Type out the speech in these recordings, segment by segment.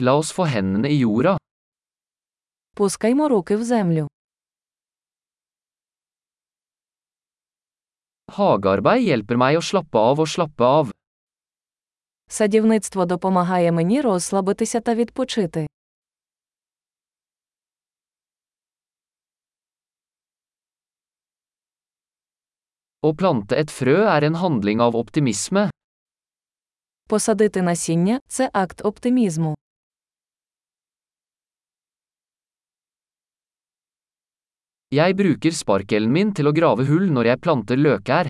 La oss få hendene i jorda. Пускаймо руки в землю. Hagearbeid hjelper meg å slappe av og slappe av. Садівництво допомагає мені розслабитися та відпочити. Å plante et frø er en handling av optimisme. Посадити насіння це акт оптимізму. Jeg bruker sparkelen min til å grave hull når jeg planter løkær.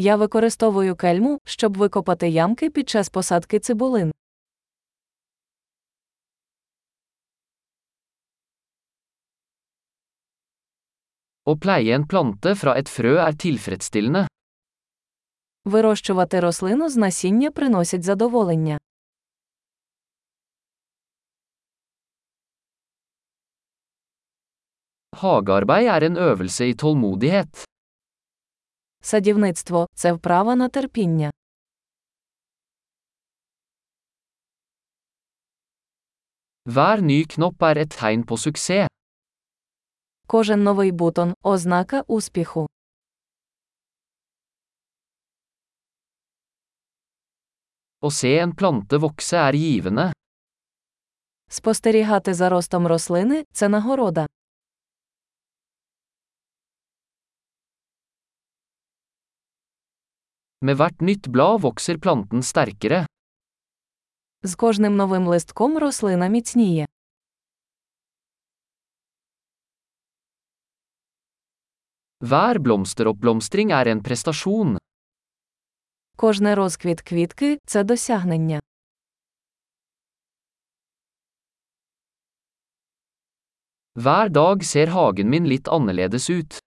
Я використовую кельму, щоб викопати ямки під час посадки цибулин. Å pleie en plante fra et frø er tilfredsstillende. Вирощувати рослину з насіння приносять задоволення. Hagearbeid er en øvelse i tålmodighet. Садівництво це вправа на терпіння. Hver ny knopp er et tegn på suksess. Кожен новий бутон ознака успіху. Å se en plante vokse er givende. Спостерігати за ростом рослини це нагорода. Med hvert nytt blad vokser planten sterkere. З кожним новим листком рослина міцніє. Hver blomsteroppblomstring er en prestasjon. Кожне розквіт квітки це досягнення. Hver dag ser hagen min litt annerledes ut.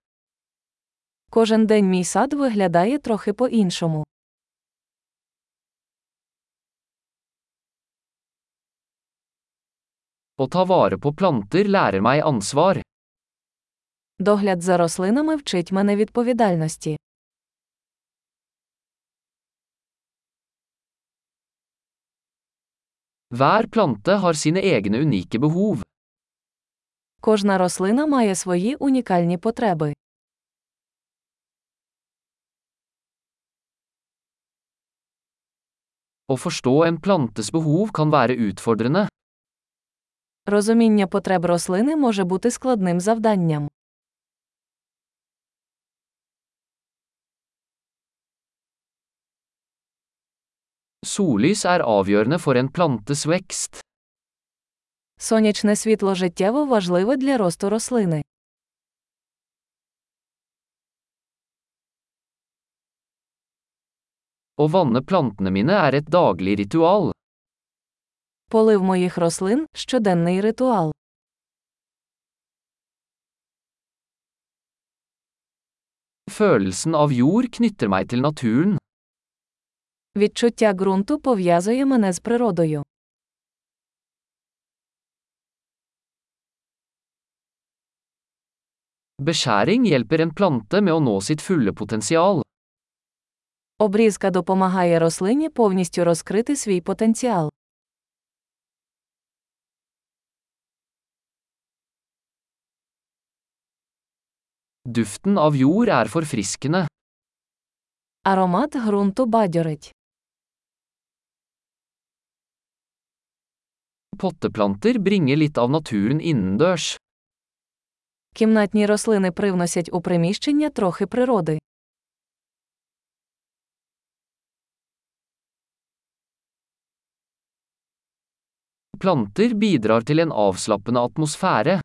Кожен день мій сад виглядає трохи по-іншому. Å ta vare på planter lærer meg ansvar. Догляд за рослинами вчить мене відповідальності. Hver plante har sine egne unike behov. Кожна рослина має свої унікальні потреби. Å forstå en plantes behov kan være utfordrende. Розуміння потреб рослини може бути складним завданням. Sollys er avgjørende for en plantes vekst. Сонячне світло життєво важливе для росту рослини. Å vanne plantene mine er et daglig ritual. Полив моїх рослин щоденний ритуал. Følelsen av jord knytter meg til naturen. Відчуття ґрунту пов'язує мене з природою. Beskjæring hjelper en plante med å nå sitt fulle potensial. Обрізка допомагає рослині повністю розкрити свій потенціал. Duften av jord er forfriskende. Аромат ґрунту бадьорить. Potteplanter bringer litt av naturen innendørs. Кімнатні рослини привносять у приміщення трохи природи. Planter bidrar til en avslappende atmosfære.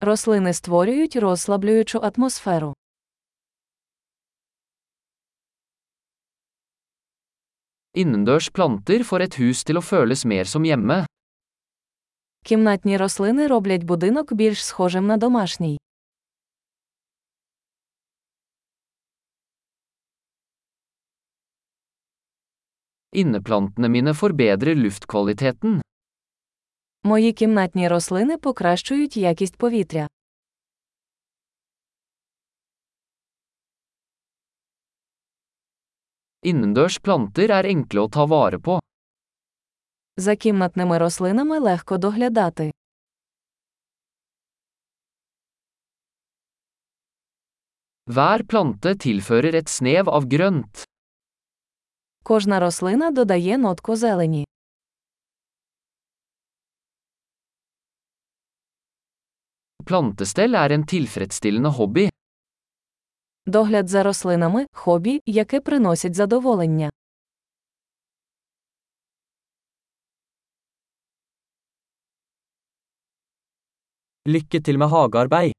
Рослини створюють розслаблюючу атмосферу. Innendørs planter får et hus til å føles mer som hjemme. Кімнатні рослини роблять будинок більш схожим на домашній. Inneplantene mine forbedrer luftkvaliteten. Мої кімнатні рослини покращують якість повітря. Innendørs planter er enkle å ta vare på. За кімнатними рослинами легко доглядати. Hver plante tilfører et snev av grønt. Кожна рослина додає нотку зелені. Plantestell er en tilfredsstillende hobby. Догляд за рослинами хобі, яке приносить задоволення. Lykke til med hagearbeid.